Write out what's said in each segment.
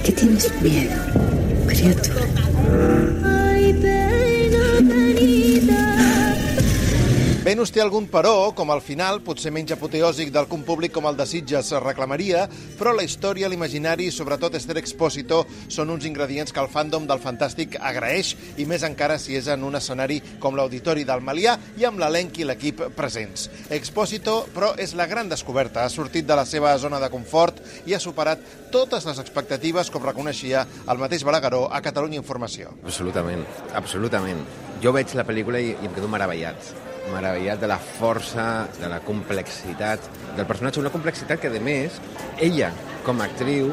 ¿De qué tienes miedo, criatura? Venus té algun però, com al final, potser menys apoteòsic del que un públic com el de Sitges reclamaria, però la història, l'imaginari i sobretot Esther Expósito són uns ingredients que el fandom del Fantàstic agraeix i més encara si és en un escenari com l'Auditori del Malià i amb l'elenc i l'equip presents. Expósito, però, és la gran descoberta. Ha sortit de la seva zona de confort i ha superat totes les expectatives, com reconeixia el mateix Balagueró a Catalunya Informació. Absolutament, absolutament. Jo veig la pel·lícula i, i em quedo meravellat meravellat de la força, de la complexitat del personatge, una complexitat que, a més, ella, com a actriu,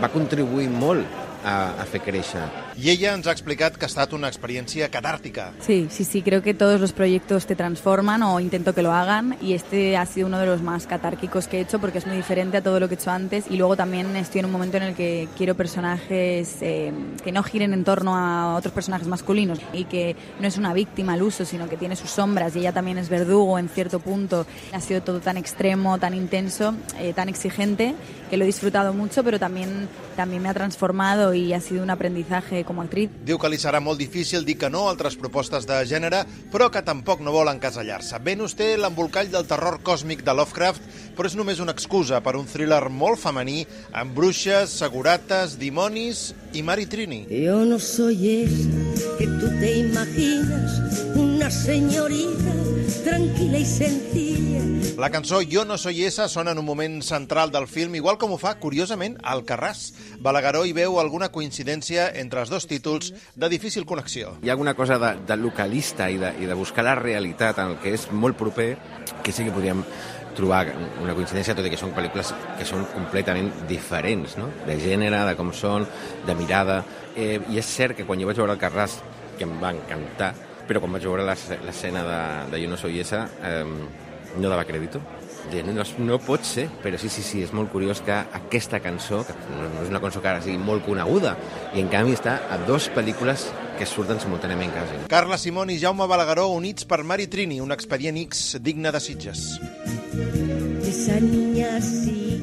va contribuir molt a, a fer créixer. I ella ens ha explicat que ha estat una experiència catàrtica. Sí, sí, sí, creo que todos los proyectos te transforman o intento que lo hagan y este ha sido uno de los más catárquicos que he hecho porque es muy diferente a todo lo que he hecho antes y luego también estoy en un momento en el que quiero personajes eh, que no giren en torno a otros personajes masculinos y que no es una víctima al uso, sino que tiene sus sombras y ella también es verdugo en cierto punto. Ha sido todo tan extremo, tan intenso, eh, tan exigente que lo he disfrutado mucho, pero también, también me ha transformado y ha sido un aprendizaje com a actriz. Diu que li serà molt difícil dir que no a altres propostes de gènere, però que tampoc no vol encasellar-se. Venus té l'embolcall del terror còsmic de Lovecraft, però és només una excusa per un thriller molt femení amb bruixes, segurates, dimonis i Mari Trini. Yo no soy esa que tú te imaginas, una señorita tranquila y sencilla. La cançó Jo no soy esa sona en un moment central del film, igual com ho fa, curiosament, Alcarràs. Balagueró hi veu alguna coincidència entre els dos títols de difícil connexió. Hi ha alguna cosa de, de localista i de, i de buscar la realitat en el que és molt proper que sí que podríem trobar una coincidència, tot i que són pel·lícules que són completament diferents, no? de gènere, de com són, de mirada. Eh, I és cert que quan jo vaig veure el Carràs, que em va encantar, però quan vaig veure l'es- l'escena de, de Jo no soy esa, eh, no dava crèdito. De, no, no pot ser, però sí, sí, sí, és molt curiós que aquesta cançó, que no, és una cançó que ara sigui molt coneguda, i en canvi està a dos pel·lícules que surten simultàniament quasi. Carla Simón i Jaume Balagueró units per Mari Trini, un expedient X digne de Sitges. Esa niña sí